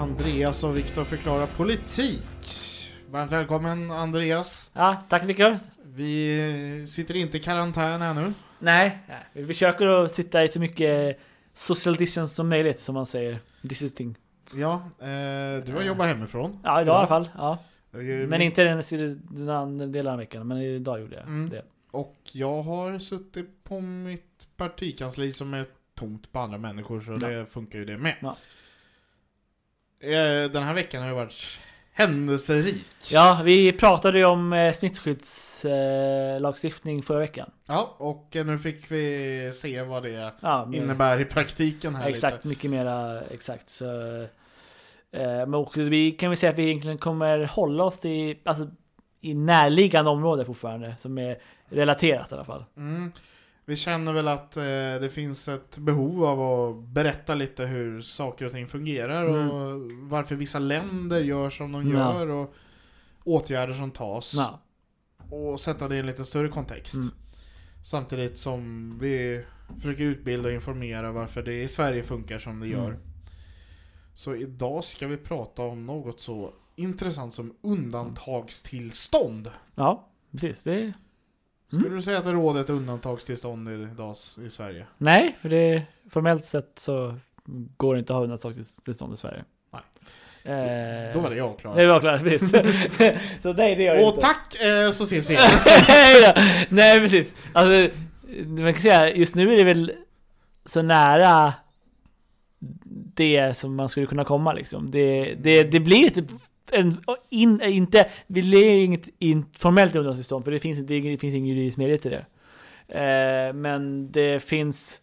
Andreas och Viktor förklarar politik. Varmt välkommen Andreas. Ja, tack Viktor. Vi sitter inte i karantän ännu. Nej, vi försöker att sitta i så mycket social distance som möjligt som man säger. Distancing. Ja, eh, du har jobbat hemifrån. Ja, idag i alla fall. Ja. Eh, Men inte den, den andra delen av veckan, men idag gjorde jag Mm. det. Och jag har suttit på mitt partikansli som är tomt på andra människor så Ja. det funkar ju det med. Ja. Eh, Den här veckan har ju varit händelserik. Ja, vi pratade ju om eh, smittskyddslagstiftning förra veckan. Ja, och eh, nu fick vi se vad det Ja, med- innebär i praktiken här Exakt, lite. mycket mera exakt. Så, eh, men och vi kan väl säga att vi egentligen kommer hålla oss till, alltså, i närliggande område fortfarande, som är relaterat i alla fall. Mm. Vi känner väl att eh, det finns ett behov av att berätta lite hur saker och ting fungerar Mm. och varför vissa länder gör som de Ja. gör och åtgärder som tas. Ja. Och sätta det i en lite större kontext. Mm. Samtidigt som vi försöker utbilda och informera varför det i Sverige funkar som det gör. Mm. Så idag ska vi prata om något så intressant som undantagstillstånd. ja, precis. Det Skulle Mm. du säga att det råder ett undantagstillstånd idag i Sverige? Nej, för det formellt sett så går det inte att ha undantagstillstånd i Sverige. Nej. Eh, Då var det jag klar. Det var klart, precis. så nej, det gör det Och inte. tack eh, så ses vi. nej, precis. Alltså, man kan säga, just nu är det väl så nära det som man skulle kunna komma liksom. Det, det, det blir typ en, in, inte, vi lever inget informellt undantagstillstånd för det finns, inte, det finns ingen juridisk möjlighet till det. Eh, men det finns,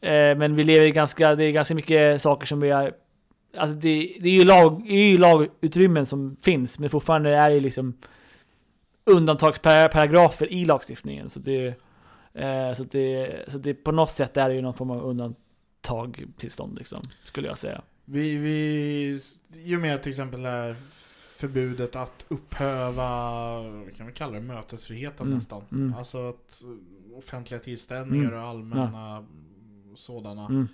eh, men vi lever i ganska, det är ganska mycket saker som vi är, Alltså det, det är ju lag, det är ju lagutrymmen som finns, men fortfarande är det liksom undantagsparagrafer i lagstiftningen. Så det, eh, så det, så det på något sätt är det ju någon form av undantagstillstånd liksom, skulle jag säga. Vi, vi, och med till exempel det här förbudet att upphöva, vad kan vi kalla det, mötesfriheten Mm, nästan. mm. Alltså att offentliga tillställningar Mm, och allmänna sådana Mm.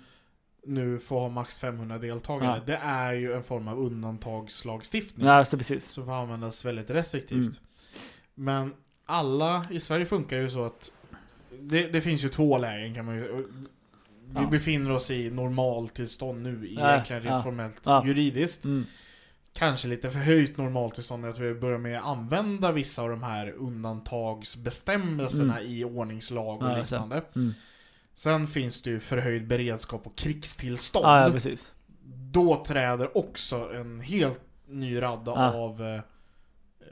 nu får ha max 500 deltagare. Ja. Det är ju en form av undantagslagstiftning. Ja, så precis. som får användas väldigt restriktivt. Mm. Men alla i Sverige funkar ju så att det, det finns ju två lägen kan man ju Vi Ja. befinner oss i normaltillstånd nu egentligen rent ja, formellt ja. juridiskt. Mm. Kanske lite förhöjt normaltillstånd att vi börjar med att använda vissa av de här undantagsbestämmelserna i ordningslag och Mm. Liknande. Mm. Sen finns det ju förhöjd beredskap och krigstillstånd. Ja, precis. Då träder också en helt ny radda av eh,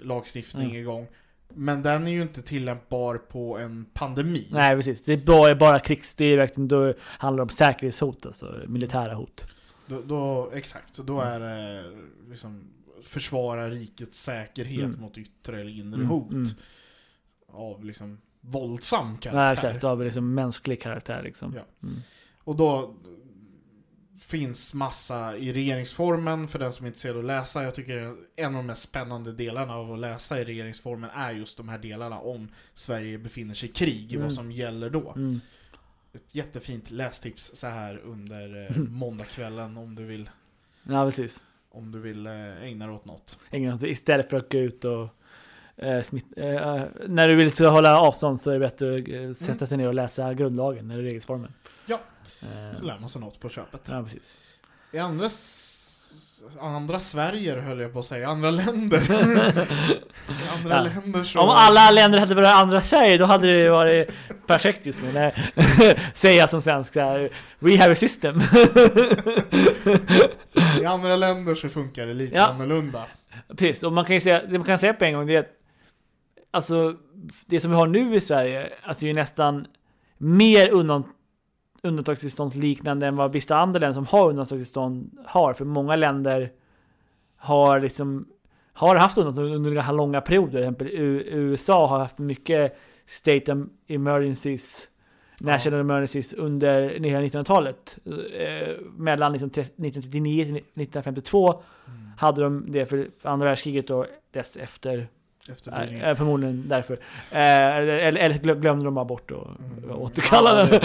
lagstiftning Ja. igång. Men den är ju inte tillämpbar på en pandemi. Nej, precis. Det är bara, bara krigs... Det är verkligen... Då handlar det om säkerhetshot, alltså militära hot. Då, då, exakt, då är det liksom försvara rikets säkerhet Mm. mot yttre eller inre Mm, hot. mm. Av liksom våldsam karaktär. Nej, exakt. Av liksom mänsklig karaktär liksom. Ja. Mm. Och då finns massa i regeringsformen för den som är intresserad av att läsa. Jag tycker en av de mest spännande delarna av att läsa i regeringsformen är just de här delarna om Sverige befinner sig i krig, Mm. vad som gäller då. Mm. Ett jättefint lästips så här under eh, måndagskvällen om du vill, Ja, precis. om du vill eh, ägna dig åt något. Ägna sig- Istället för att gå ut och eh, smitt, eh, när du vill hålla avstånd så är det bättre att eh, sätta sig ner och läsa grundlagen eller regeringsformen. Eh, Så lär man sig något på köpet. ja, precis. I andra, andra Sverige höll jag på att säga, andra länder. I andra Ja. länder så... Om alla länder hade varit andra Sverige, då hade det varit perfekt just nu. Nej. Säga som svensk här, We have a system. I andra länder så funkar det lite Ja. annorlunda. Precis, och man kan ju säga, det man kan säga på en gång det är att alltså det som vi har nu i Sverige, alltså är ju nästan mer undan, undantagstillstånd liknande än vad vissa andra länder som har undantagstillstånd har. För många länder har liksom har haft undantag under långa perioder. Till exempel USA har haft mycket state emergencies, national emergencies under 1900-talet. Eh, mellan 1939 till 1952 Mm. hade de det för andra världskriget och dess efter. Efter Nej, det. eh, förmodligen därför. Eh, eller, eller glö- glömde de bara bort och Mm. återkalla Ja, den.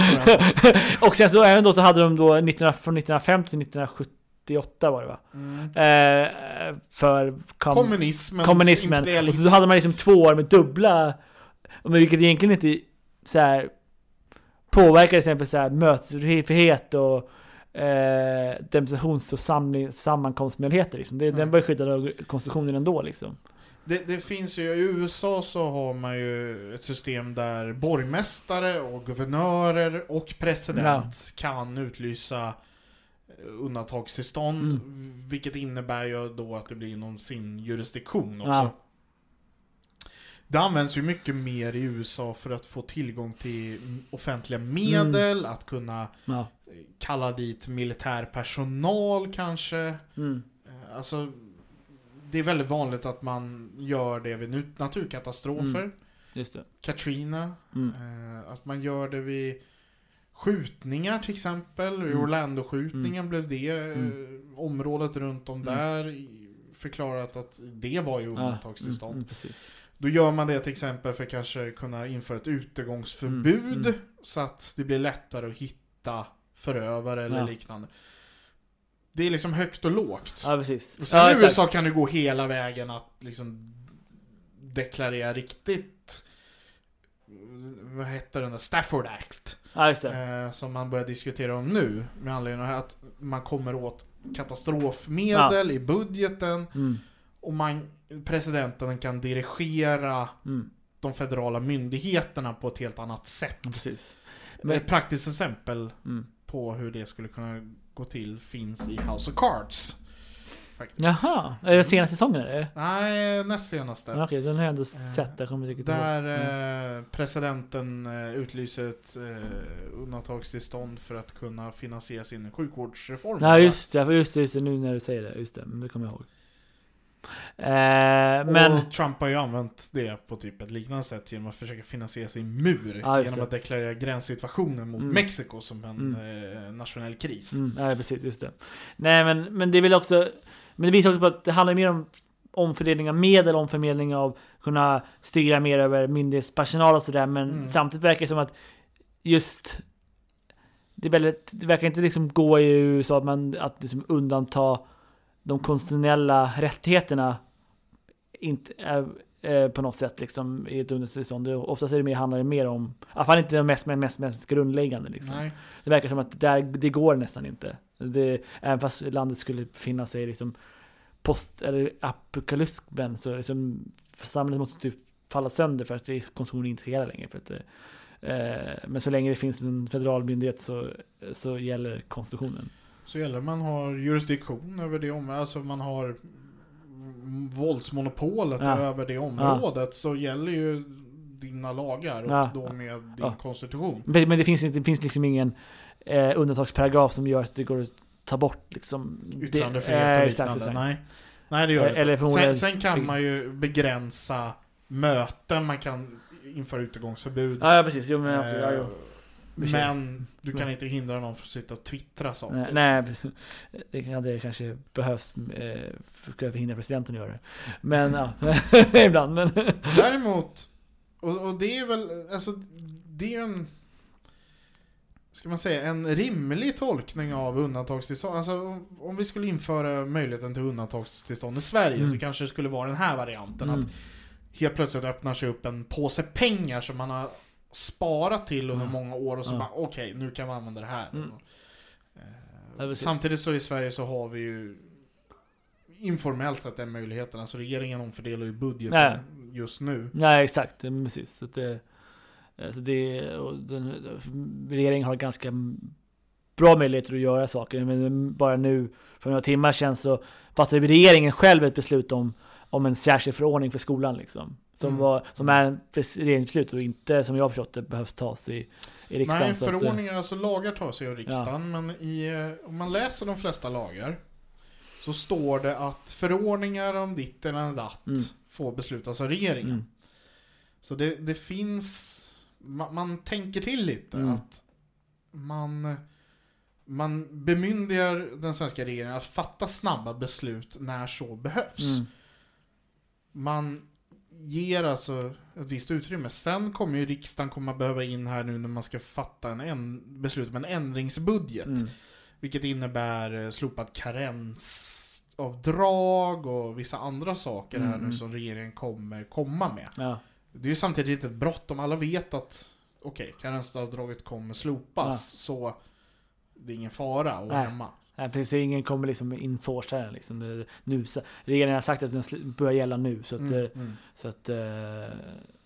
och sen så även då så hade de då 19, från 1950 till 1978 var det va? Mm. Eh, för kom, Kommunismen. kommunismen. Och så då hade man liksom två år med dubbla, vilket egentligen inte så här påverkar till exempel så här mötesfrihet och eh, demonstrations och samling, sammankomstmöjligheter. Liksom. Det, Mm. Den var ju skyddad av konstitutionen ändå liksom. Det, det finns ju, i USA så har man ju ett system där borgmästare och guvernörer och president kan utlysa eh, undantagstillstånd. Mm. Vilket innebär ju då att det blir inom sin jurisdiktion också. Ja. Det används ju mycket mer i USA för att få tillgång till offentliga medel, att kunna Ja. eh, kalla dit militär personal kanske. Mm. Eh, Alltså, det är väldigt vanligt att man gör det vid naturkatastrofer. Mm. Just det. Katrina. Mm. Eh, att man gör det vid skjutningar till exempel. Mm. Orlando-skjutningen blev det. eh, Mm. Området runt om Mm. där förklarat att det var ju Ja, undantagstillstånd. Mm, mm, precis. Då gör man det till exempel för att kanske kunna införa ett utegångsförbud. Mm, mm. Så att det blir lättare att hitta förövare eller Ja. liknande. Det är liksom högt och lågt. Ja, precis. Och sen ja, i exakt. USA kan du gå hela vägen att liksom deklarera riktigt vad heter den där? Stafford Act. Ja, just. Eh, som man börjar diskutera om nu. Med anledning av att man kommer åt katastrofmedel i budgeten. Mm. Och man, presidenten kan dirigera Mm. de federala myndigheterna på ett helt annat sätt. Ja, precis. Men- Ett praktiskt exempel Mm. på hur det skulle kunna gå till finns i House of Cards. Faktiskt. Jaha, är det senaste säsongen eller? Nej, näst senaste. Okej, den har jag ändå sett. Jag kommer inte. Där Mm. eh, presidenten eh, utlyser ett eh, undantagstillstånd för att kunna finansiera sin sjukvårdsreform. Ja just det, just det, just det, nu när du säger det. Just det, men det kommer jag ihåg. Eh, men... Och Trump har ju använt det på typ ett liknande sätt genom att försöka finansiera sin mur. Ja, genom att deklarera gränssituationen mot Mm. Mexiko som en eh, nationell kris. Mm, ja, precis, just det. Nej, men, men det väl också... Men det visar också på att det handlar mer om omfördelning av medel, omfördelning av kunna styra mer över myndighetspersonal och sådär. Men Mm. samtidigt verkar det som att just... Det, väldigt, det verkar inte liksom gå i USA att, man, att liksom undanta de konstitutionella rättigheterna inte, eh, eh, på något sätt liksom, i ett undantagstillstånd. Oftast är det mer, handlar det mer om, i alla fall inte de mest, mest, mest grundläggande. Liksom. Det verkar som att där, det går nästan inte. Det, även fast landet skulle befinna sig liksom post eller apokalypsen så liksom samhället måste typ falla sönder för att det konstitutionen inte gälla längre. För att, eh, men så länge det finns en federal myndighet så, så gäller konstitutionen. Så gäller det man har jurisdiktion över det området, alltså man har våldsmonopolet Ja. över det området så gäller ju dina lagar och Ja. då med din Ja. konstitution. Men, men det, finns, det finns liksom ingen eh, undantagsparagraf som gör att det går att ta bort liksom... det- Yttrandefrihet eh, och liknande. exakt. Nej. Nej, det gör det Eller inte. Sen, sen kan man ju begränsa möten, man kan införa utegångsförbud. Ja, ja precis. Jo, men, Eh, ja, jo. Men du kan inte hindra någon från att sitta och twittra saker. Nej, nej, det hade kanske behövts eh, för att förhindra presidenten att göra det. Men ja, ibland. Men, Däremot, och, och det är väl, alltså det är ju en Ska man säga, en rimlig tolkning av undantagstillstånd. Alltså om, om vi skulle införa möjligheten till undantagstillstånd i Sverige Mm. så kanske det skulle vara den här varianten. Mm. Att helt plötsligt öppnar sig upp en påse pengar som man har sparat till under Ja. många år och så Ja. bara okej, nu kan vi använda det här. Mm. Eh, Ja. Samtidigt så i Sverige så har vi ju informellt sett den möjligheten. Alltså regeringen omfördelar ju budgeten Nej. just nu. nej, exakt. Precis. Så det, så det, och den, regeringen har ganska bra möjligheter att göra saker. Men bara nu, för några timmar sedan, så fattade regeringen själv ett beslut om om en särskild förordning för skolan liksom. Som, Mm. var, som är en regeringsbeslut och inte, som jag har förstått det, behövs tas i, i riksdagen. Nej, eh, förordningar, alltså lagar tar sig av riksdagen, men i, eh, om man läser de flesta lagar så står det att förordningar om ditt eller datt Mm. får beslutas av regeringen. mm, Så det, det finns, man, man tänker till lite Mm. att man, man bemyndigar den svenska regeringen att fatta snabba beslut när så behövs. Man ger alltså ett visst utrymme. Sen kommer ju riksdagen komma behöva in här nu när man ska fatta en, en beslut om en ändringsbudget. mm, Vilket innebär eh, slopad karensavdrag och vissa andra saker här Mm. nu som regeringen kommer komma med. ja, Det är ju samtidigt ett brott om alla vet att okej, karensavdraget kommer slopas Ja. så det är ingen fara att vara Nej. hemma. Nej, precis, ingen kommer liksom enforca den liksom. Nu, så- regeringen har sagt att den börjar gälla nu så att, Mm, eh, mm. så att, eh,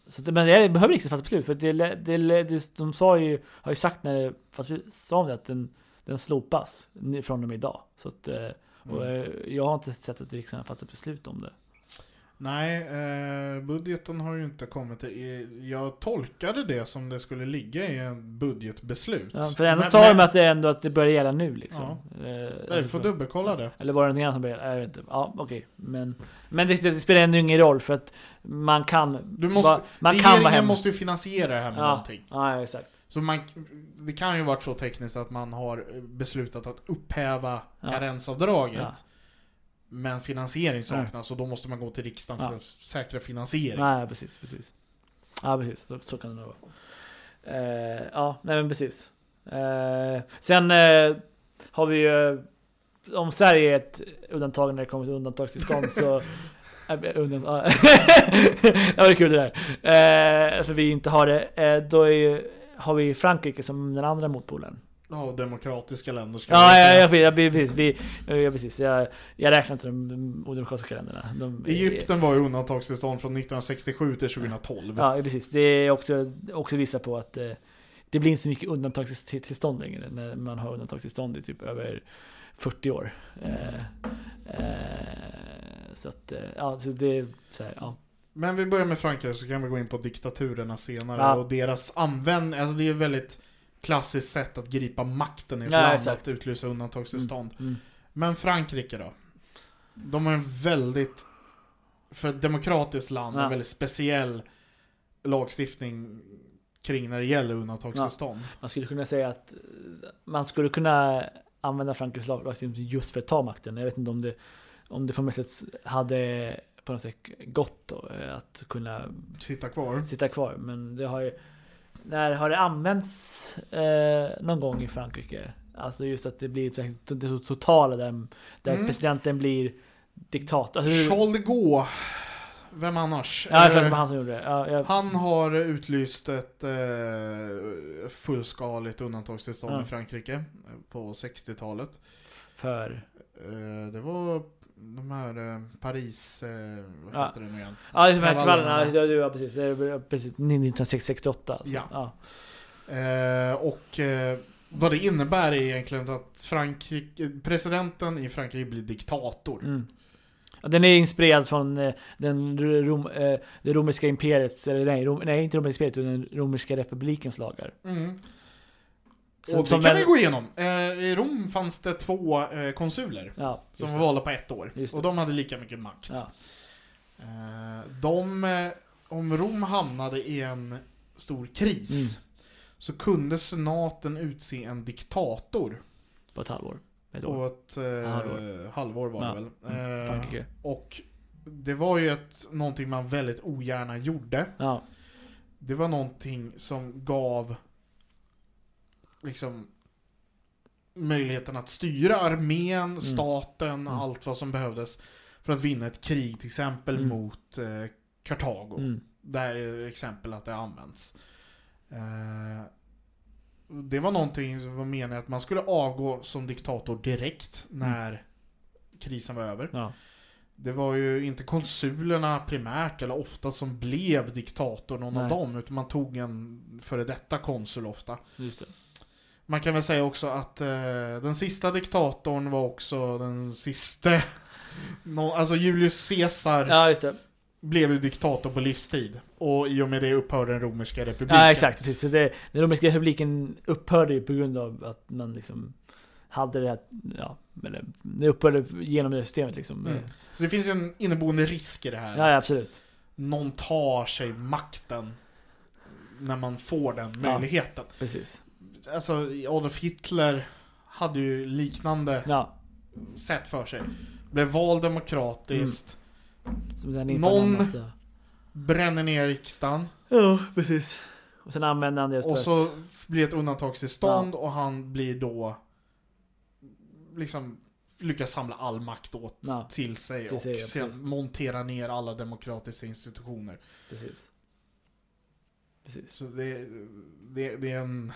så att men det behöver riksdagen fatta beslut för det, det, det, de sa ju, har ju sagt när, fast vi sa om det att den, den slopas från och med idag. Så att, eh, och, Mm. jag har inte sett att riksdagen har fattat beslut om det. Nej, eh, budgeten har ju inte kommit. i- Jag tolkade det som det skulle ligga i en budgetbeslut. Ja, för ändå Men- sa de att det ändå att det börjar gälla nu liksom. Eh, Nej, vi får dubbelkolla det. Eller var det någonting annat som började? Jag vet inte. Ja, okej. Men, men det, det spelar ändå ingen roll för att man kan... Du måste, va- man kan vara regeringen måste ju finansiera det här med Ja. någonting. Ja, exakt. Så man, det kan ju varit så tekniskt att man har beslutat att upphäva Ja. karensavdraget. Ja. Men finansiering saknas och då måste man gå till riksdagen Ja. för att säkra finansiering. Nej, precis, precis. Ja, precis. Så, så kan det nog vara. Eh, ja, nej men precis. Eh, sen eh, har vi ju... Om Sverige är ett undantag när det kommer till undantagstillstånd så... Undan, ja. det var kul det där. Eh, för vi inte har det. Eh, då ju, har vi Frankrike som den andra motpolen. Ja, demokratiska länder ska Ja, ja, ja, ja, precis. Vi, ja, precis. Jag, jag räknar inte de odemokratiska länderna. De, Egypten var ju undantagstillstånd från 1967 till 2012. Ja, precis. Det är också, också visar på att eh, det blir inte så mycket undantagstillstånd längre när man har undantagstillstånd i typ över 40 år. Eh, eh, så att, eh, ja, så det är så här, ja. Men vi börjar med Frankrike så kan vi gå in på diktaturerna senare Ja. och deras användning. Alltså det är väldigt klassiskt sätt att gripa makten i ett Ja, land exakt. att utlysa undantagstillstånd. Mm. Men Frankrike då? De har en väldigt, för ett demokratiskt land, Ja. en väldigt speciell lagstiftning kring när det gäller undantagstillstånd. Man skulle kunna säga att eh, man skulle kunna använda Frankrikes lag- lagstiftning just för att ta makten. Jag vet inte om det, om det formellt hade på något sätt gått då, eh, att kunna Sitta kvar. sitta kvar. Men det har ju... När har det använts eh, någon gång i Frankrike? Alltså just att det blir det totala där, där Mm. presidenten blir diktator. Alltså, Charles de vem annars? ja, jag tror det var han som gjorde det. Ja, jag, Han har utlyst ett eh, fullskaligt undantagstillstånd Ja. i Frankrike eh, på 60-talet. för... Eh, det var de här eh, Paris, eh, vad Ja. heter det nu igen? Ja, just de här Kravallerna. Ja, ja, precis. Precis 1968. Alltså. Ja. Ja. Eh, och eh, vad det innebär är egentligen att Frankrike, presidenten i Frankrike blir diktator. Mm. Den är inspirerad från eh, den rom, det romerska imperiets, eller nej, rom, nej inte romerska imperiet, utan den romerska republikens lagar. Mm. Som- och det kan vi gå igenom. Eh, I Rom fanns det två eh, konsuler. Ja, Som var det. valda på ett år. Det. Och de hade lika mycket makt. Ja. Eh, de, eh, om Rom hamnade i en stor kris Mm. så kunde senaten utse en diktator På ett halvår. Ett på år. ett eh, Halvår. halvår var det Ja. väl. Mm, Eh, och det var ju ett, någonting man väldigt ogärna gjorde. Det var någonting som gav liksom möjligheten att styra armén, staten, Mm. allt vad som behövdes för att vinna ett krig till exempel Mm. mot eh, Kartago. Mm. Där är exempel att det används. Eh, det var någonting som var meningen att man skulle avgå som diktator direkt när krisen var över. Ja. Det var ju inte konsulerna primärt eller ofta som blev diktator, någon av Nej. dem, utan man tog en före detta konsul ofta. Just det. Man kan väl säga också att eh, den sista diktatorn var också den sista... Nå, alltså Julius Caesar Ja, just det. blev ju diktator på livstid. Och i och med det upphörde den romerska republiken. Ja, exakt. Precis. Det, den romerska republiken upphörde ju på grund av att man liksom hade det här, ja, eller det upphörde genom det systemet liksom. Mm. Så det finns ju en inneboende risk i det här. Ja, ja, absolut. Någon tar sig makten när man får den möjligheten. Precis. Alltså Adolf Hitler hade ju liknande Ja. sätt för sig. Blev vald demokratiskt, inför Någon- massa... bränner ner riksdagen. Ja, precis. Och sen använder han det Och så blir det ett undantagstillstånd och han blir då liksom lyckas samla all makt åt Ja, till sig till och sig, ja, sen montera ner alla demokratiska institutioner. Precis. Precis. Så det, det, det är en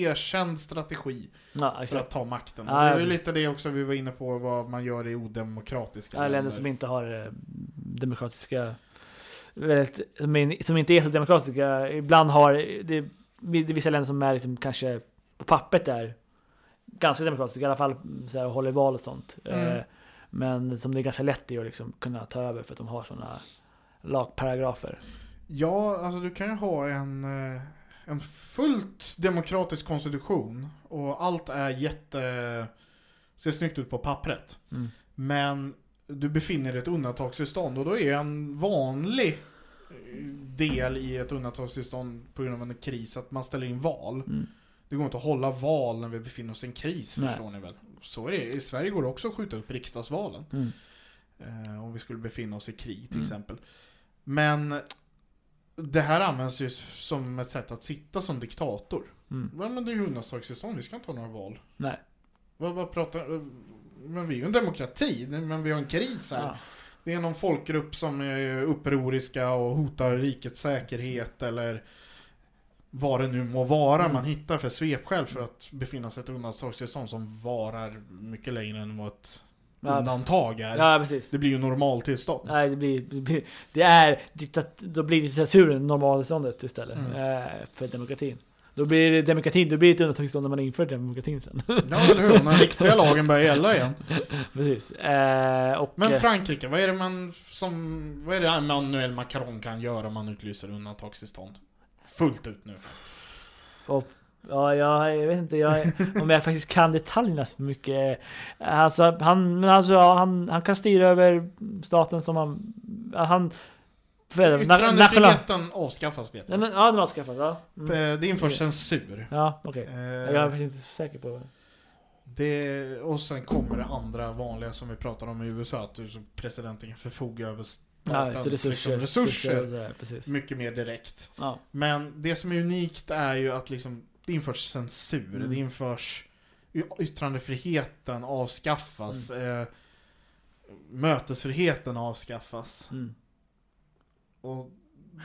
erkänd strategi Ja, för att ta makten. Ja, det är ju lite det också vi var inne på, vad man gör i odemokratiska Ja, länder som inte har eh, demokratiska... Väldigt, som, är, inte är så demokratiska. Ibland har... Det, är vissa länder som är liksom kanske på pappret är ganska demokratiska. I alla fall så här, håller val och sånt. Mm. Eh, men som det är ganska lätt i att liksom kunna ta över för att de har sådana lagparagrafer. Ja, alltså du kan ju ha en, eh, en fullt demokratisk konstitution och allt är jätte... ser snyggt ut på pappret. Mm. Men du befinner dig i ett undantagstillstånd och då är en vanlig eh, del i ett undantagstillstånd på grund av en kris att man ställer in val. Mm. Det går inte att hålla val när vi befinner oss i en kris, Nej. förstår ni väl? Så är det. I Sverige går det också att skjuta upp riksdagsvalen. Mm. Eh, om vi skulle befinna oss i krig till Mm. exempel. Men det här används ju som ett sätt att sitta som diktator. Mm. Men det är ju undantagstillstånd, vi ska inte ha några val. Nej. Vad, vad pratar... Men vi är ju en demokrati, men vi har en kris här. Ja. Det är någon folkgrupp som är upproriska och hotar rikets säkerhet eller vad det nu må vara Mm. man hittar för svepskäl för att befinna sig i ett undantagstillstånd som varar mycket längre än vad ett Ja. undantag är. ja, precis. Det blir ju normaltillstånd. Nej, det blir, det blir, det är då blir diktaturen normaltillståndet istället Mm. eh, för demokratin. Då blir det demokratin, då blir det ett undantagstillstånd när man inför demokratin sen. Ja, eller hur? När den riktiga lagen börjar gälla igen. Precis. Eh, och, Men Frankrike, vad är det man som... Vad är det Emmanuel Macron kan göra om man utlyser undantagstillstånd? Fullt ut nu. och, ja, jag, jag vet inte jag, om jag faktiskt kan detaljerna så mycket. Alltså, han, men alltså, ja, han, han kan styra över staten som han... Han... Yttrandefriheten avskaffas vet ja, jag. ja, den avskaffas. Ja, mm. Eh, Det införs censur. ja okej. Eh, Jag är faktiskt inte säker på... Det, och sen kommer det andra vanliga som vi pratar om i USA, att du som presidenten kan förfoga över Ja, statens resurser. liksom, resurser sådär, precis. mycket mer direkt. Ja. Men det som är unikt är ju att liksom, det införs censur, Mm. det införs yttrandefriheten avskaffas, eh, mötesfriheten avskaffas. Mm. Och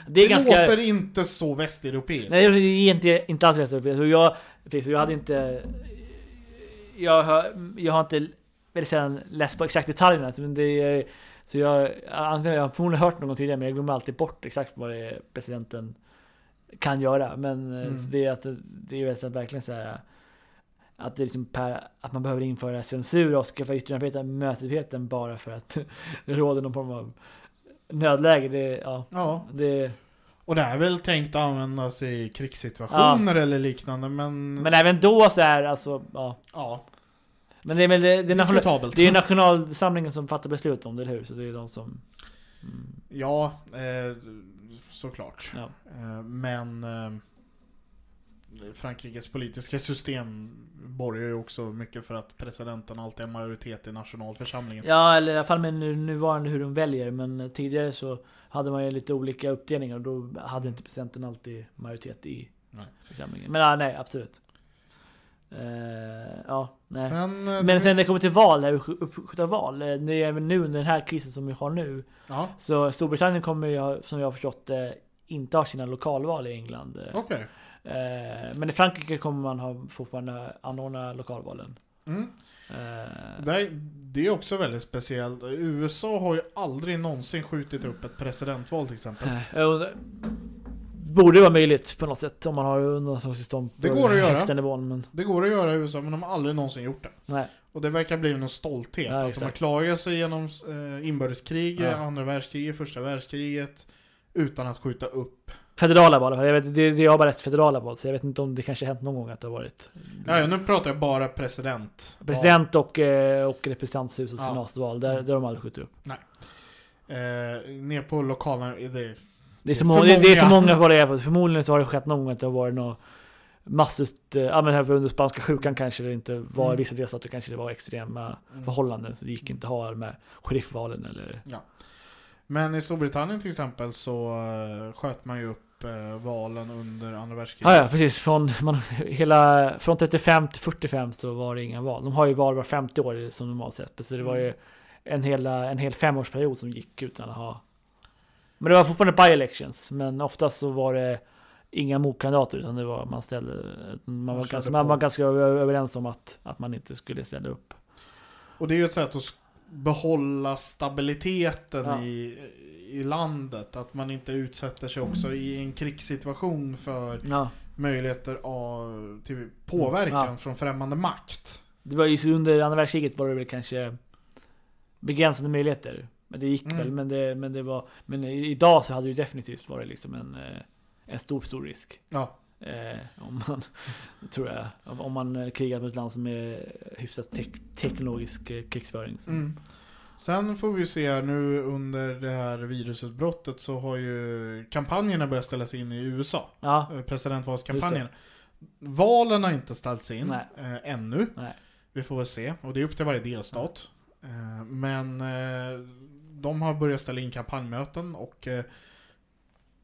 Det är det ganska... låter inte så västeuropeiskt. Nej, det är inte, inte alls västeuropeiskt. Jag, precis, jag hade inte... Jag har, jag har inte väldigt sällan läst på exakt detaljerna. Men det är, så jag, antingen jag har förmodligen hört någon tidigare, men jag glömmer alltid bort exakt vad det är presidenten kan göra. Men eh, Mm. det är, alltså, det är alltså verkligen så här att, det är liksom per, att man behöver införa censur och skaffa yttrandefriheten, mötesfriheten bara för att det råder någon form av nödläge. Det, ja, Ja, det, och det är väl tänkt att användas i krigssituationer eller liknande, men... men även då så är alltså, ja. ja, Men det är väl det, det, är national, det är nationalsamlingen som fattar beslut om det, eller hur? Så det är de som... Mm, Ja, eh, såklart. ja. Eh, men eh, Frankrikes politiska system borgar ju också mycket för att presidenten alltid har majoritet i nationalförsamlingen. ja, eller i alla fall med nu, nuvarande hur de väljer. Men tidigare så hade man ju lite olika uppdelningar och då hade inte presidenten alltid majoritet i Nej. församlingen. Men ja, nej, absolut. Eh, ja, nej. Sen, eh, Men sen när det kommer till val, uppskjuta val. eh, Det är även nu under den här krisen som vi har nu. Ja, Så Storbritannien kommer ju, som jag har förstått det, inte ha sina lokalval i England. eh. okej. Eh, Men i Frankrike kommer man ha fortfarande anordna lokalvalen. Mm. Eh, Det, är- det är också väldigt speciellt. USA har ju aldrig någonsin skjutit upp ett presidentval till exempel. Jag borde vara möjligt på något sätt om man har undantagstillstånd på Det går att göra. högsta nivån. Men Det går att göra i USA, men de har aldrig någonsin gjort det. nej. Och det verkar bli någon stolthet. Ja, att de har klarat sig genom eh, inbördeskrig, Ja. andra världskriget, första världskriget. Utan att skjuta upp. Federala val, jag vet, det, det har bara rätt federala val, så jag vet inte om det kanske hänt någon gång att det har varit Ja, nu pratar jag bara president. president och, eh, och representanthus och Ja. senatsval. Där, där har de aldrig skjutit upp. Eh, ner på lokala... Det, Det är så, många, det, det är så många. är. Förmodligen så har det skett någon gång att det har varit något massivt, eh, ja men här under spanska sjukan kanske det inte var, i Mm. vissa delstater kanske det var extrema Mm. förhållanden. Så det gick inte att ha med sheriffvalen eller... Men i Storbritannien till exempel så eh, sköt man ju upp eh, valen under andra världskriget. Ja, ja precis. Från, man, hela, från 35 till 45 så var det inga val. De har ju val var 50 år som normalt sett. Så det var ju en, hela, en hel femårsperiod som gick utan att ha... Men det var fortfarande by-elections. Men oftast så var det inga motkandidater utan det var man ställde... Man var, ganska, man var ganska överens om att, att man inte skulle ställa upp. Och det är ju ett sätt att behålla stabiliteten Ja. i, i landet. Att man inte utsätter sig också i en krigssituation för Ja. möjligheter av till påverkan Ja. från främmande makt. Det var ju under andra världskriget var det väl kanske begränsade möjligheter. Men det gick Mm. väl, men det, men det var... Men idag så hade det ju definitivt varit liksom en, eh, en stor, stor risk. Ja. Eh, om man, tror jag, om- man eh, krigar mot ett land som är hyfsat tek- teknologisk eh, krigsföring. Mm. Sen får vi se här nu under det här virusutbrottet så har ju kampanjerna börjat ställas in i USA. Ja, Presidentvalskampanjerna. Valen har inte ställts in eh, ännu. nej. Vi får väl se. Och det är upp till varje delstat. Eh, men eh, de har börjat ställa in kampanjmöten och eh,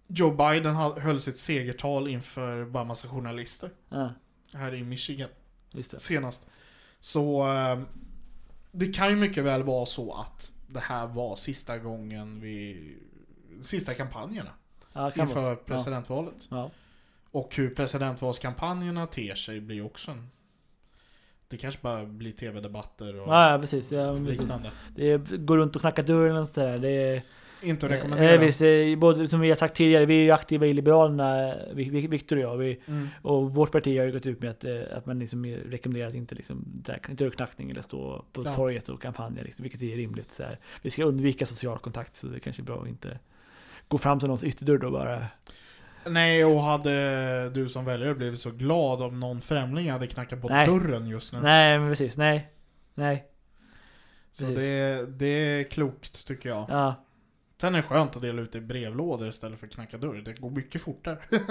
Joe Biden höll sitt segertal inför bara massa journalister. Ja, Här i Michigan senast. Så eh, det kan ju mycket väl vara så att det här var sista gången vi... Sista kampanjerna Ja, inför presidentvalet. Ja. Och hur presidentvalskampanjerna ter sig blir också en... Det kanske bara blir tv-debatter och Ja, ja, precis. Ja, precis. liknande. Det är, går runt och knackar dörren och sådär. Det är, Inte att eh, rekommendera. visst, eh, både, som vi har sagt tidigare, vi är ju aktiva i Liberalerna, Vi- Vi- Viktor och jag. Vi, Mm. Och vårt parti har ju gått ut med att, eh, att man liksom rekommenderar att inte liksom, dörrknackning eller stå på Ja. torget och kampanja, liksom, vilket är rimligt. Så här. Vi ska undvika social kontakt, så det är kanske är bra att inte gå fram till någons ytterdörr då bara. Nej, och hade du som väljare blivit så glad om någon främling hade knackat på Nej. dörren just nu? Nej, men precis, nej. Nej, så precis. det, det är klokt tycker jag. ja. Sen är det skönt att dela ut i brevlådor istället för att knacka dörr. Det går mycket fortare.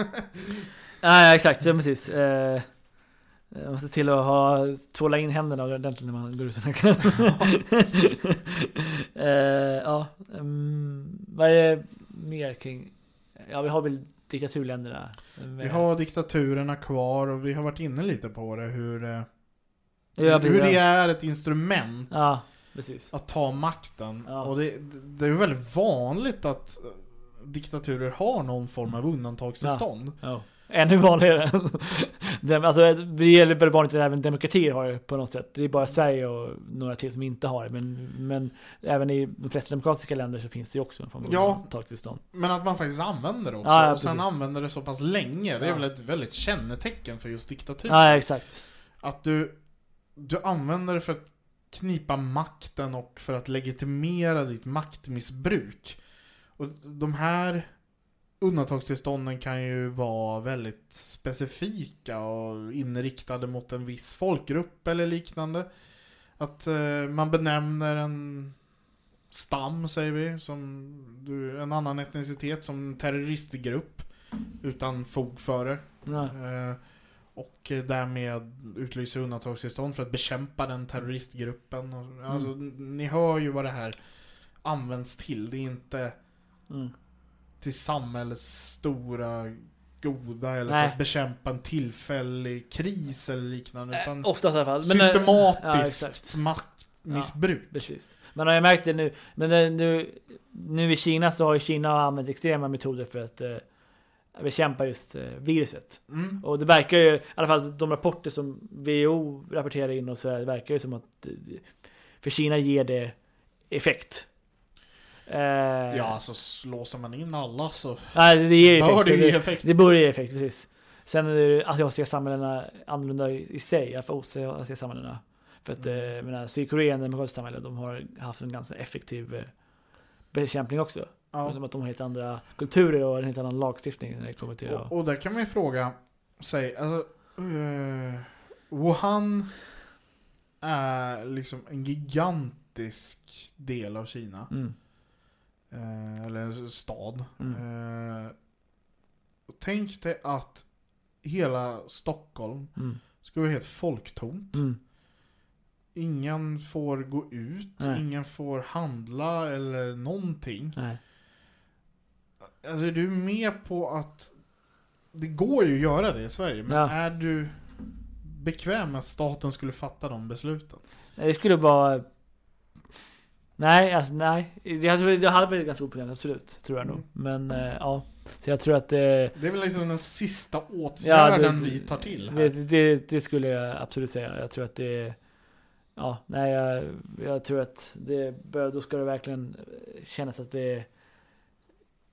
Ja, exakt, ja, precis. Eh, man måste till att ha tvåla in händerna ordentligt när man går ut och knackar. eh, ja, um, vad är det mer kring? Ja, vi har väl diktaturländerna. Vi har diktaturerna kvar och vi har varit inne lite på det. Hur, eh, Ja, hur det är ett instrument Ja, att ta makten. Ja. Och det, det är väldigt vanligt att diktaturer har någon form av undantagstillstånd. Ja. Ännu vanligare. Alltså, det gäller väldigt vanligt att även demokratier har det på något sätt. Det är bara Sverige och några till som inte har det. Men, men även i de flesta demokratiska länder så finns det ju också en form av Ja. undantagstillstånd. Men att man faktiskt använder det också. Ja, ja, och sen använder det så pass länge. Det är väl ett väldigt kännetecken för just diktatur. Ja, exakt. Att du, du använder det för att knipa makten och för att legitimera ditt maktmissbruk. Och de här undantagstillstånden kan ju vara väldigt specifika och inriktade mot en viss folkgrupp eller liknande. Att eh, man benämner en stam, säger vi, som en annan etnicitet som terroristgrupp utan fog för det. Eh, och därmed utlyser undantagstillstånd för att bekämpa den terroristgruppen. Alltså, n- Ni hör ju vad det här används till. Det är inte Mm. Till samhällets stora goda eller Nej. för att bekämpa en tillfällig kris eller liknande. Utan Eh, Oftast i alla fall. Men, eh, ja, systematiskt exakt. maktmissbruk. Precis. Men har jag märkt det nu. Men eh, nu, nu i Kina så har ju Kina använt extrema metoder för att eh, bekämpa just eh, viruset. Mm. Och det verkar ju, i alla fall de rapporter som WHO rapporterar in och så här, det verkar ju som att för Kina ger det effekt. Eh, Ja, alltså slåser man in alla så nej, det ger bör effekt. det ju Det, effekt. det borde ge effekt, precis. Sen är det asiatiska samhällena annorlunda i, i sig, i alla fall asiatiska samhällena. För att, eh, Mm. jag menar, Sydkorea, demokratiska samhälle, de har haft en ganska effektiv eh, bekämpning också. Ja. Att de har helt andra kulturer och en helt annan lagstiftning när det kommer till. Och, och där kan man ju fråga sig, alltså, eh, Wuhan är liksom en gigantisk del av Kina. Mm. Eh, eller stad. Mm. Eh, tänk dig att hela Stockholm Mm. ska vara helt folktomt. Mm. Ingen får gå ut, Nej. ingen får handla eller någonting. Nej. Alltså är du med på att det går ju att göra det i Sverige, men Ja. är du bekväm med att staten skulle fatta de besluten? Det skulle vara... Nej, alltså nej. Det hade, det hade varit ett ganska oproblem, absolut. Tror jag nog. Mm. Men eh, ja. Så jag tror att... Eh, Det är väl liksom den sista åtgärden vi tar till här. Det, det, det skulle jag absolut säga. Jag tror att det... Ja, nej jag, jag tror att det bör, då ska det verkligen kännas att det är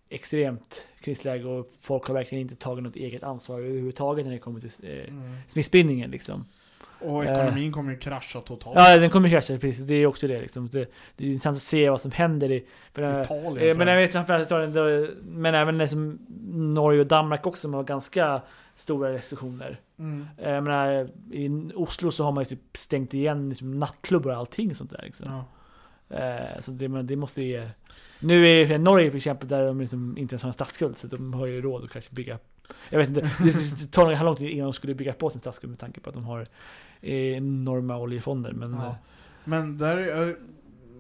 extremt krisläge och folk har verkligen inte tagit något eget ansvar överhuvudtaget när det kommer till eh, Mm. smittspridningen liksom. Och ekonomin kommer ju krascha totalt. Ja, den kommer krascha precis. Det är också det liksom. Det, det är intressant att se vad som händer i... För, eh, Italien. Eh, Men jag vet framförallt Italien, då- men även liksom Norge och Danmark också som har ganska stora restriktioner. mm. Eh, Jag menar, I Oslo så har man ju typ stängt igen liksom nattklubbar och allting sånt där. Liksom. ja. Eh, Så det, det måste ju. Nu är Norge för exempel där de liksom inte ens har en statsskuld så de har ju råd att kanske bygga Jag vet inte, det, tar nog lång tid innan de skulle bygga på sin statsskuld med tanke på att de har eh, enorma oljefonder. Men Ja. eh, Men där, är-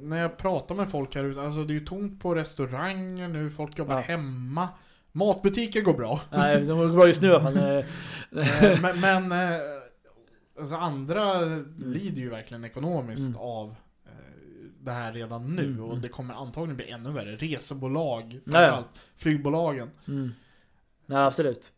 när jag pratar med folk här ute, alltså det är ju tomt på restauranger nu, folk jobbar Ja. hemma. Matbutiker går bra. nej, de går bra just nu men, eh, Eh, men men eh, alltså andra lider ju verkligen ekonomiskt Mm. av eh, det här redan nu. Mm, Och mm. det kommer antagligen bli ännu värre. Resebolag, framförallt flygbolagen. mm. Ja, absolut.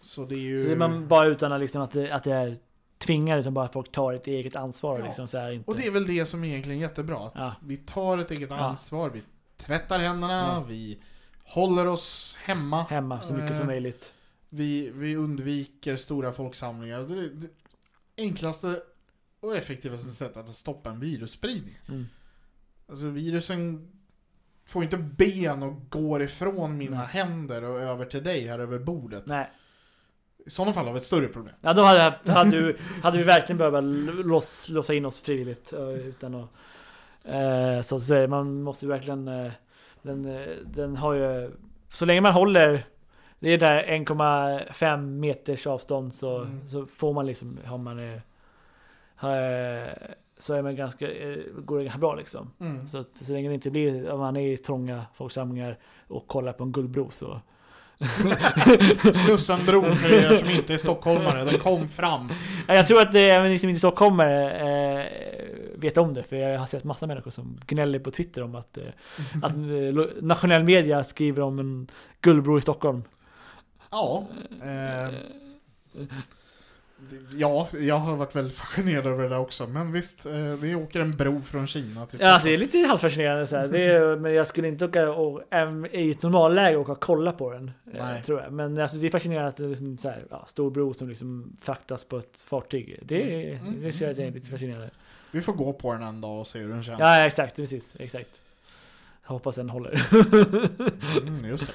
Så det är ju... Så det är man bara utan att, liksom, att, det, att det är tvingar utan bara att folk tar ett eget ansvar. Ja. Liksom, så här, inte. Och det är väl det som är egentligen jättebra. Att Ja. vi tar ett eget ansvar, vi tvättar händerna, Ja. vi håller oss hemma. Hemma så mycket Eh, som möjligt. Vi, vi undviker stora folksamlingar. Det, är det enklaste och effektivaste sättet att stoppa en virusspridning. Mm. Alltså virusen får inte ben och går ifrån mina Nej. händer och över till dig här över bordet. Nej. I sådana fall har vi ett större problem. Ja, då hade, hade, du, hade vi verkligen behövt lås, låsa in oss frivilligt. eh, Utan att, eh, så säga, man måste verkligen... Eh, den, eh, den har ju... Så länge man håller... Det är där 1,5 meters avstånd så, Mm. så får man liksom... Har man, eh, har, så är man ganska, eh, går det ganska bra liksom. Mm. Så, att, så länge det inte blir, om man är i trånga folksamlingar och kollar på en guldbro så... Slussenbron för er som inte är stockholmare, den kom fram. Ja, Jag tror att det, även ni som inte är stockholmare eh, vet om det, för jag har sett massa människor som gnäller på Twitter om att, eh, att eh, nationell media skriver om en guldbro i Stockholm. Ja. Eh, ja, jag har varit väldigt fascinerad över det där också. Men visst, eh, det åker en bro från Kina till Ja, alltså, det Stockholm. är lite halvfascinerande så här. Det är, men jag skulle inte åka och, i ett normalläge åka och kolla på den. Eh, Nej. tror jag. Men alltså, det är fascinerande att det är liksom, så här, ja, stor bro som liksom fraktas på ett fartyg. Det, är- Mm. det ser jag är lite fascinerande. Vi får gå på den en dag och se hur den känns. Ja, exakt. Precis. Exakt. Jag hoppas den håller. Mm, just det.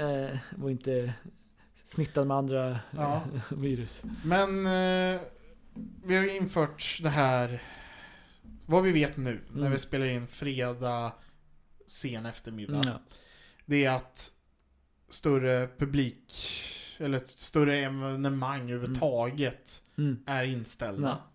eh, och inte smittad med andra Ja. eh, virus. Men eh, vi har ju infört det här, vad vi vet nu, när Mm. vi spelar in fredag sen eftermiddag. Ja. Det är att större publik, eller ett större evenemang överhuvudtaget Mm. är inställda. Ja.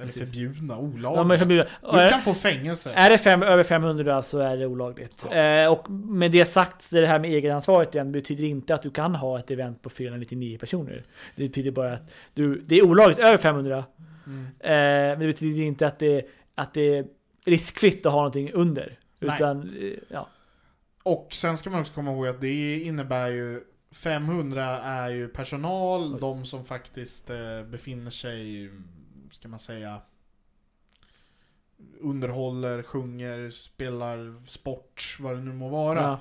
Eller Precis. förbjudna, Ja, olagliga. förbjuda. du Är, kan få fängelse. är det fem, över 500 så är det olagligt. Ja. Eh, och med det sagt, det här med egenansvaret igen betyder inte att du kan ha ett event på 499 personer. Det betyder bara att du, det är olagligt över 500. Mm. Eh, men det betyder inte att det, att det är riskfritt att ha någonting under. Nej. Utan, eh, ja. Och sen ska man också komma ihåg att det innebär ju 500 är ju personal, de som faktiskt eh, befinner sig, ska man säga, underhåller, sjunger, spelar sport, vad det nu må vara. Ja.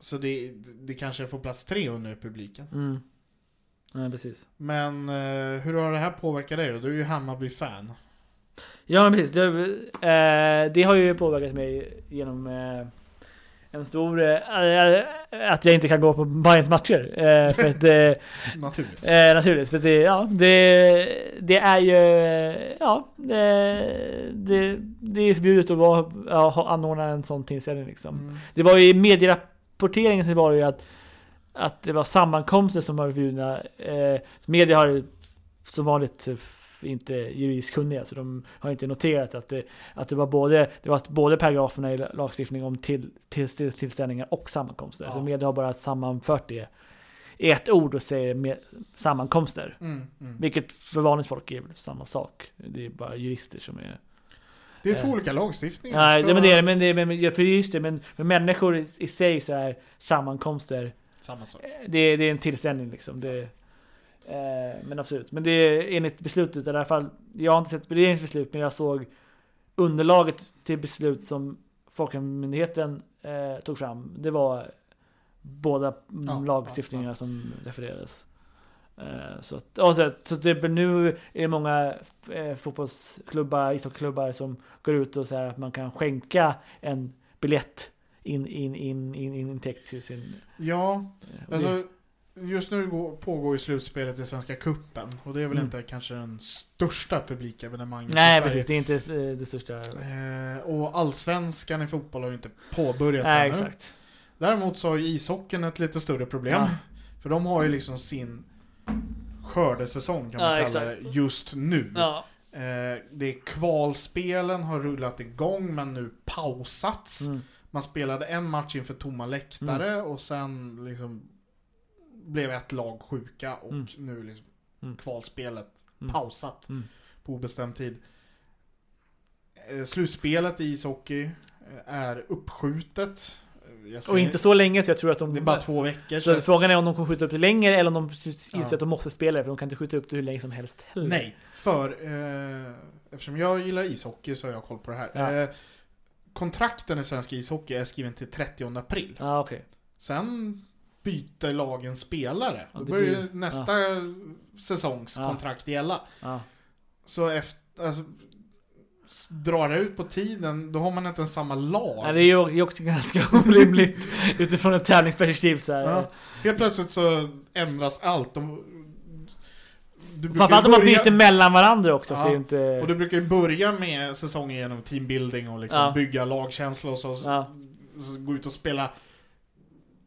Så det, det kanske får plats 300 i publiken. Mm. Ja, precis. Men eh, hur har det här påverkat dig då? Du är ju Hammarby-fan. Ja, precis. Det, eh, det har ju påverkat mig genom eh, en stor... Eh, att jag inte kan gå på Bayerns matcher. Eh, för att, eh, Naturligt. Eh, naturligt, för det, ja, det, det är ju, eh, ja, det, det, är förbjudet att vara, ja, anordna en sån tillställning liksom. Mm. Det var ju i medierapporteringen så var det ju att, att det var sammankomster som var förbjudna. Eh, media har som vanligt inte juridiskt kunniga, så de har inte noterat att det, att det var både, det var både paragraferna i lagstiftning om till, till, till, tillställningar och sammankomster. Ja. Så media har bara sammanfört det i ett ord och säger med, sammankomster. Mm, mm. Vilket för vanligt folk är samma sak. Det är bara jurister som är... Det är två Eh. olika lagstiftningar. Nej, det, men det är det. Men, det är- men, för jurister, men för människor i, i sig så är sammankomster Samma sak. det, är- det är en tillställning liksom. Det, eh, men absolut. Men det är enligt beslutet i alla fall. Jag har inte sett regeringens beslut, men jag såg underlaget till beslut som Folkhälsomyndigheten eh, tog fram. Det var båda Ja, lagstiftningarna som refererades. Eh, så att, och så, så typ nu är det många eh, fotbollsklubbar, ishockeyklubbar som går ut och säger att man kan skänka en biljett in, in, in, in, in intäkt till sin... Ja, eh, alltså just nu går, pågår ju slutspelet i Svenska Cupen och det är väl Mm. inte kanske den största publikevenemanget Nej precis, det är inte eh, det största. Eh, och allsvenskan i fotboll har ju inte påbörjats Nej ännu. exakt. Däremot så har ju ishockeyn ett lite större problem. Ja. För de har ju liksom sin skördesäsong kan man Ja, kalla det, exakt. just nu. Ja. Eh, det är kvalspelen har rullat igång men nu pausats. Mm. Man spelade en match inför tomma läktare Mm. och sen liksom blev ett lag sjuka och Mm. nu liksom Mm. kvalspelet Mm. pausat Mm. på obestämd tid. Eh, Slutspelet i ishockey eh, är uppskjutet. Eh, Och inte så länge så jag tror att de... Det är bara två veckor. så så- frågan är om de kommer skjuta upp det längre eller om de inser Ja. att de måste spela för de kan inte skjuta upp det hur länge som helst heller. Nej, för eh, eftersom jag gillar ishockey så har jag koll på det här. Ja. Eh, kontrakten i svensk ishockey är skriven till 30 april. Ja okej. Sen byter lagen spelare. Ja, Då börjar blir- nästa Ja. kontrakt gälla. Ja. Så efter, alltså, drar det ut på tiden, då har man inte ens samma lag. Ja, det är ju också ganska orimligt utifrån ett tävlingsperspektiv så här. Ja. Helt plötsligt så ändras allt. De, du brukar Framförallt om man byter mellan varandra också, Ja, för inte... Och du brukar ju börja med säsongen genom teambuilding och liksom Ja. bygga lagkänsla och så, Ja. så gå ut och spela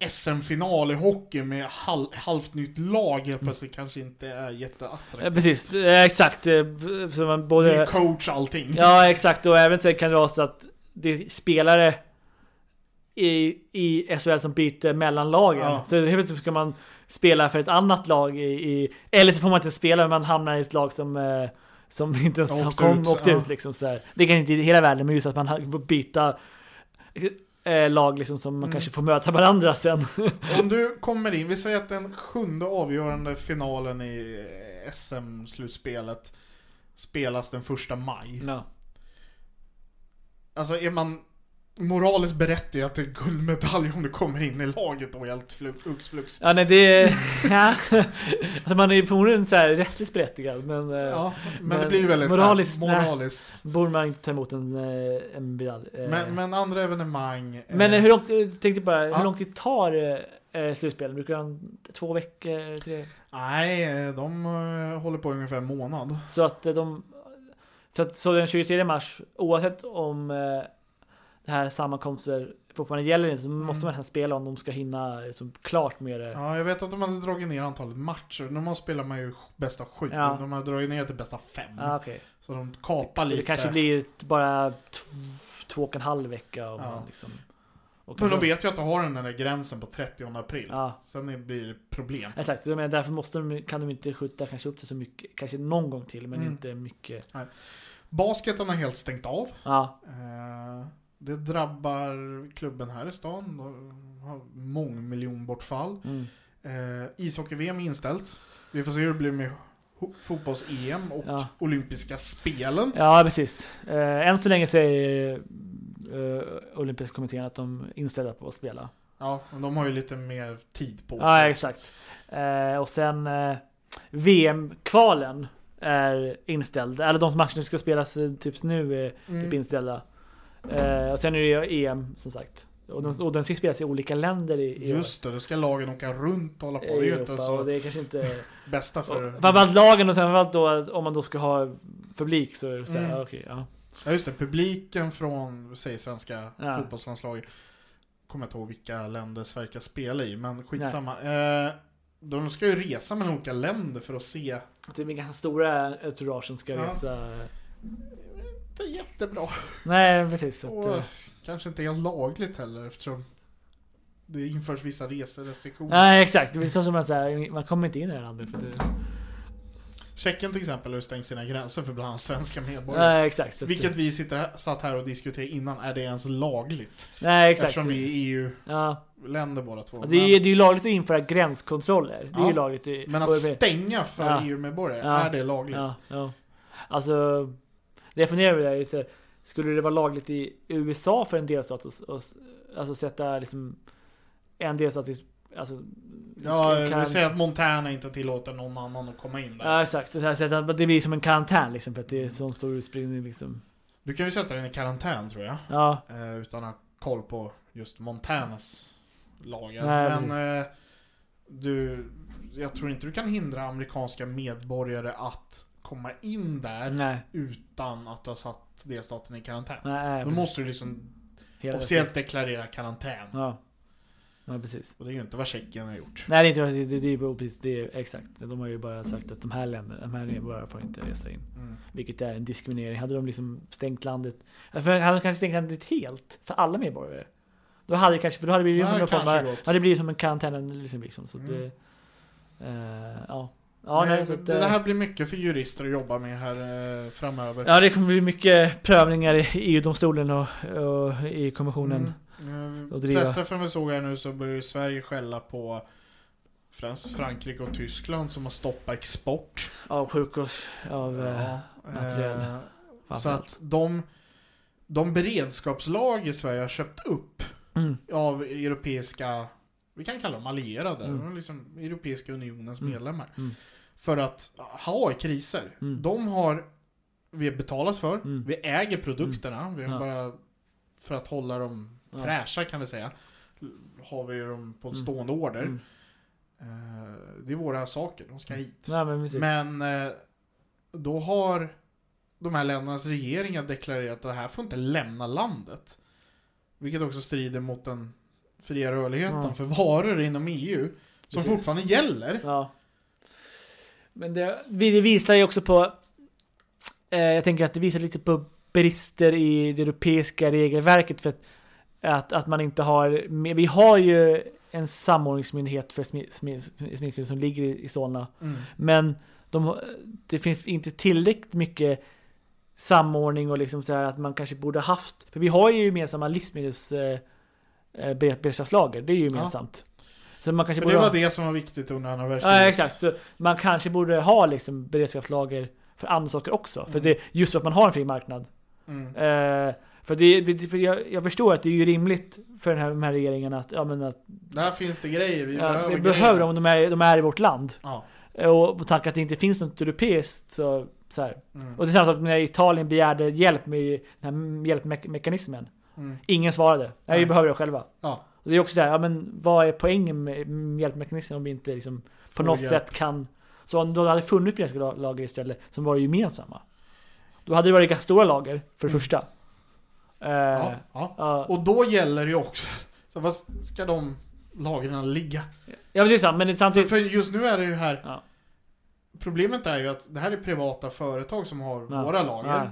SM-final i hockey med halv, halvt nytt lag helt plötsligt kanske inte är Ja, jätteattraktivt. precis, Eh, exakt. Eh, Så man både... Ny coach allting. Ja, exakt. Och även så kan det vara så att det är spelare i, i SHL som byter mellan lagen. Ja. Så helt plötsligt ska man spela för ett annat lag i, i... Eller så får man inte spela, men man hamnar i ett lag som... Eh, som inte ens Åkt har kom, ut, ja. ut liksom så här. Det kan inte i hela världen, men just att man får byta eh, lag liksom som man Mm. kanske får möta varandra sen. Om du kommer in, vi säger att den sjunde avgörande finalen i SM-slutspelet spelas den första maj. ja. Alltså är man moraliskt berättigad till guldmedalj om du kommer in i laget och helt flux flux? ja, nej det... ja. alltså man är ju förmodligen så här rättsligt berättigad, men... eh, Ja, men, men det blir ju väldigt moraliskt, så här, moraliskt. Borde man inte ta emot en, eh, en medalj. Eh, Men, men andra evenemang. Men hur långt, jag tänkte bara, Ja. hur lång tid tar eh, slutspelen? Brukar de två veckor? Tre? Nej, de håller på ungefär en månad. Så att de... För att så den 23 mars, oavsett om det här sammankomster fortfarande gäller inte, så måste man nästan spela om de ska hinna liksom, klart med det. Ja, jag vet att de hade dragit ner antalet matcher. Normalt spelar man ju bästa sju. Ja. De har dragit ner till bästa fem. Ah, okej. Så de kapar Så lite. det kanske blir bara två och en halv vecka. Om Ja. man liksom, och Men de vet ju att de har den där gränsen på 30 april. Ja, Sen blir det problem. exakt. Jag menar, därför måste de, kan de inte skjuta kanske upp det så mycket. Kanske någon gång till, men Mm. inte mycket. Basketen har helt stängt av. Ja, Eh, Det drabbar klubben här i stan. De har mångmiljonbortfall. mm. Eh, Ishockey-VM är inställt. Vi får se hur det blir med fotbolls-EM och Ja. olympiska spelen. Ja, precis. Eh, än så länge säger eh, Olympiska kommittén att de är inställda på att spela. Ja, men de har ju lite mer tid på sig. Ja, exakt. Eh, och sen eh, VM-kvalen är inställd. Eller de matcher som ska spelas eh, typ nu är Mm. typ inställda. Eh, och sen är det ju EM som sagt. Och den, och den ska spelas i olika länder i, i Just det, då ska lagen åka runt och hålla på. Det är ju inte så det är kanske inte... bästa för... och Framförallt lagen och framförallt då om man då ska ha publik så är det såhär, Mm. ja, okej, ja. Ja just det, publiken från, säg svenska Ja. fotbollslandslaget. Kommer jag inte ihåg vilka länder Sverige ska spela i, men skitsamma. Eh, de ska ju resa mellan olika länder för att se. Det är ganska stora entourage som ska Ja. resa. Inte jättebra. Nej, precis. Så att, Och eh, kanske inte helt lagligt heller eftersom det införs vissa reserestriktioner. nej, exakt. Det är så som man säger, man kommer inte in i det här landet för det. Tjeckien till exempel har ju stängt sina gränser för bland annat svenska medborgare. Nej, exakt. Vilket vi sitter här, satt här och diskuterade innan, är det ens lagligt? nej, exakt. Eftersom vi är EU-länder Ja. båda två. Och Det är, det är ju lagligt att införa gränskontroller. Det är Ja. ju lagligt. Men och- att stänga för Ja. EU-medborgare, Ja. är det lagligt? Alltså, det jag funderar på är, så skulle det vara lagligt i USA för en delstat att alltså sätta liksom en delstat alltså, Ja, kan- vi säger att Montana inte tillåter någon annan att komma in där. Ja exakt, det, blir som en karantän liksom för att det är sån stor utspridning liksom. Du kan ju sätta den i karantän tror jag. Ja, Eh, utan att ha koll på just Montanas lagar. Nej, Men eh, du, jag tror inte du kan hindra amerikanska medborgare att komma in där nej, utan att du har satt delstaten i karantän. nej, Då precis. måste du liksom Hela officiellt deklarera karantän. Ja. ja, precis. Och det är ju inte vad Tjeckien har gjort. Nej det är inte det, det, är precis, det är exakt. De har ju bara sagt att de här länderna, de här medborgarna får inte resa in. Mm. Vilket är en diskriminering. Hade de liksom stängt landet, för hade de kanske stängt landet helt för alla medborgare? Då hade det kanske, för då hade det blivit Ja, någon form av, hade det blivit som en karantän liksom, liksom så Mm. det, eh, ja. Ja, nej, nej, så att, det eh, här blir mycket för jurister att jobba med här eh, framöver. Ja, det kommer bli mycket prövningar i EU-domstolen och, och i kommissionen. Mm. och Eh. Pressträffen vi såg här nu så börjar Sverige skälla på främst Frankrike och Tyskland som har stoppat export. Av sjukhus, av... eh, Ja, material. eh, så att de, de beredskapslager Sverige har köpt upp Mm. av europeiska, vi kan kalla dem allierade, Mm. liksom Europeiska unionens Mm. medlemmar. Mm. För att ha i kriser. Mm. De har vi betalat för, vi äger produkterna, vi har Ja. bara för att hålla dem Ja. fräscha kan vi säga. Har vi dem på en stående order. Eh, det är våra saker, de ska hit. Nej, men. Men eh, då har de här ländernas regeringar deklarerat att det här får inte lämna landet. Vilket också strider mot den fria rörligheten Ja. för varor inom EU. Som Precis. fortfarande gäller. Ja. Men det, det visar ju också på... Eh, jag tänker att det visar lite på brister i det europeiska regelverket för att, att, att man inte har... Vi har ju en samordningsmyndighet för smi- smi- smittskydd som ligger i, i Solna. Mm. Men de, det finns inte tillräckligt mycket samordning och liksom så här att man kanske borde haft. För vi har ju gemensamma livsmedels eh, bered- beredskapslager. Det är ju gemensamt. Så man kanske För borde det ha, var det som var viktigt under andra världskriget. Ja exakt. Så man kanske borde ha liksom beredskapslager för andra saker också. För Mm. det just så att man har en fri marknad. Mm. Eh, för det, för jag, jag förstår att det är ju rimligt för den här, de här regeringarna att, ja, men att Där finns det grejer, vi ja, behöver vi behöver dem de är, de är i vårt land. Ja. Och på tanke att det inte finns något europeiskt så, så. Mm. Och det är samma sak när Italien begärde hjälp med den här hjälpmekanismen. Mm. Ingen svarade. Nej, vi behöver det själva. Ja. Och det är också så här, ja men vad är poängen med med hjälpmekanismen om vi inte liksom på något hjälp. sätt kan... Så om det hade funnits beredskapslager istället som var gemensamma. Då hade det varit ganska stora lager, för det Mm. första. Eh, Ja, ja. ja. Och då gäller det ju också, så vad ska de lagren ligga? Ja sant, men samtidigt... för just nu är det ju här, Ja. problemet är ju att det här är privata företag som har våra lager.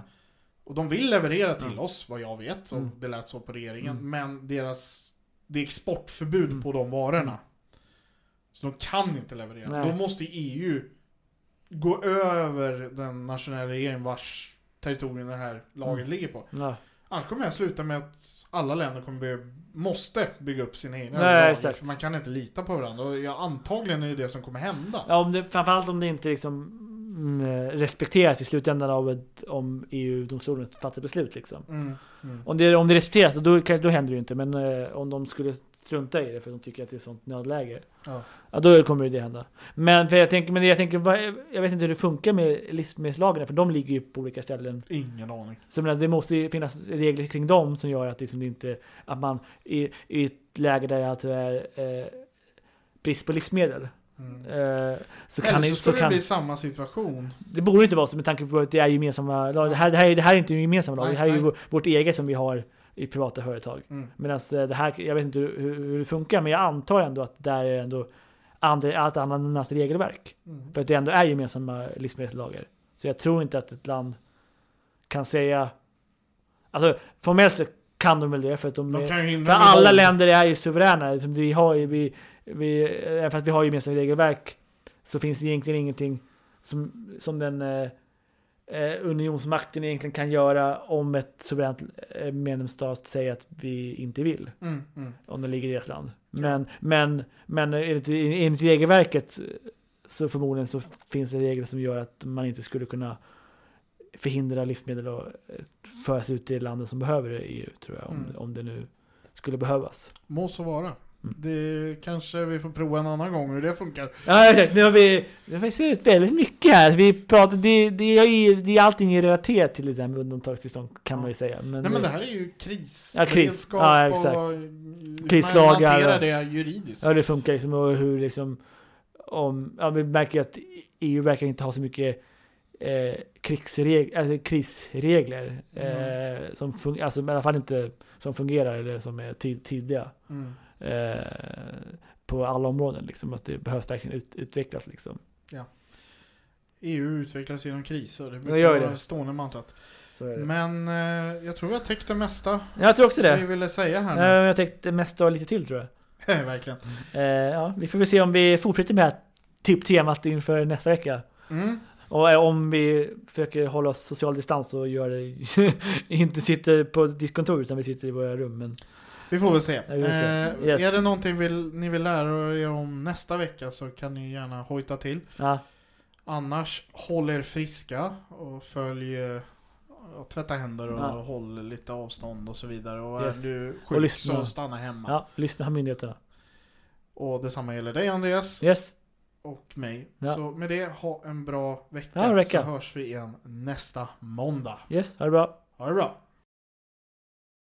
Och de vill leverera till Ja. oss, vad jag vet. Så Mm. Det lät så på regeringen. Mm. Men deras, det är exportförbud Mm. på de varorna. Mm. Så de kan inte leverera. Nej. Då måste EU gå över den nationella regeringen vars territorium det här lagret Mm. ligger på. Ja. Annars kommer jag sluta med att alla länder kommer bygga, måste bygga upp sina egna Nej, lager. För man kan inte lita på varandra. Och ja, antagligen är det det som kommer hända. ja, om det, framförallt om det inte liksom mm, respekteras i slutändan av ett, om EU-domstolen fattar beslut liksom. Mm, mm. Om det, om det respekteras, då, då händer det ju inte. Men eh, om de skulle strunta i det för de tycker att det är sånt nödläge. Ja. Ja, då kommer det hända. Men för jag tänker, men jag tänker, vad, jag vet inte hur det funkar med livsmedelslagren, för de ligger ju på olika ställen. Ingen aning. Så menar, det måste ju finnas regler kring dem som gör att, liksom det inte, att man i, i ett läge där det alltså är eh, brist på livsmedel. Mm. Eh, så kan Eller det, så så det kan, bli samma situation. det borde inte vara så med tanke på att det är gemensamma lag. Det här, det här, är- det här är inte gemensamma lag, Nej, det här är ju vårt eget som vi har i privata företag. Mm. Medan det här, jag vet inte hur, hur det funkar, men jag antar ändå att där är ändå andra, ett annat regelverk. Mm. För att det ändå är gemensamma livsmedelslager. Så jag tror inte att ett land kan säga... Alltså formellt kan de väl det för att de, De är, för alla länder är ju suveräna. Vi har ju, vi, vi, även fast vi har gemensamma regelverk så finns det egentligen ingenting som, som den eh, eh, unionsmakten egentligen kan göra om ett suveränt eh, medlemsstat säger att vi inte vill Mm, mm. om den ligger i deras land. Men, men, men enligt, enligt regelverket så förmodligen så finns det regler som gör att man inte skulle kunna förhindra livsmedel att eh, föras ut till landet som behöver det i EU tror jag. Om, Mm. om det nu skulle behövas. Må så vara. Mm. Det kanske vi får prova en annan gång hur det funkar. Ja exakt, nu har vi, det har faktiskt ut väldigt mycket här. Vi pratar, det, det, är, ju- det är allting är relaterat till det där med undantagstillstånd kan Ja. man ju säga. Men, Nej men det här är ju kris. Ja, kris. Ja, exakt. och hur Krislagar Man hanterar det juridiskt. Ja det funkar liksom och hur liksom om, ja vi märker ju att EU verkar inte ha så mycket eh, krigsreg, alltså krisregler eh, som fun- alltså i alla fall inte som fungerar eller som är ty- tydliga Mm. Eh, på alla områden liksom att det behövs verkligen ut, utvecklas liksom. EU utvecklas genom kriser. Det Det brukar vara det. det stående mantrat. Det. Men eh, jag tror jag täckt det mesta Jag tror också vi det. ville säga här Eh, nu. jag tänkte mest och lite till tror jag. Verkligen. Eh, ja, vi får väl se om vi fortsätter med det typ temat inför nästa vecka. Mm. Och eh, om vi försöker hålla oss social distans och gör det, inte sitter på ditt kontor utan vi sitter i våra rum. Men Vi får väl se. Ja, vi får se. Eh, Yes. Är det någonting vill, ni vill lära er om nästa vecka så kan ni gärna hojta till. ja, Annars, håll er friska och följ eh, och tvätta händer och Ja. håll lite avstånd och så vidare. Och Yes. är du Och sjuk så stanna hemma. ja, lyssna på myndigheterna. Och detsamma gäller dig Andreas Yes, och mig. Ja. Så med det, ha en bra vecka. Ja, vecka. Så hörs vi igen nästa måndag. yes, ha det bra. Ha det bra.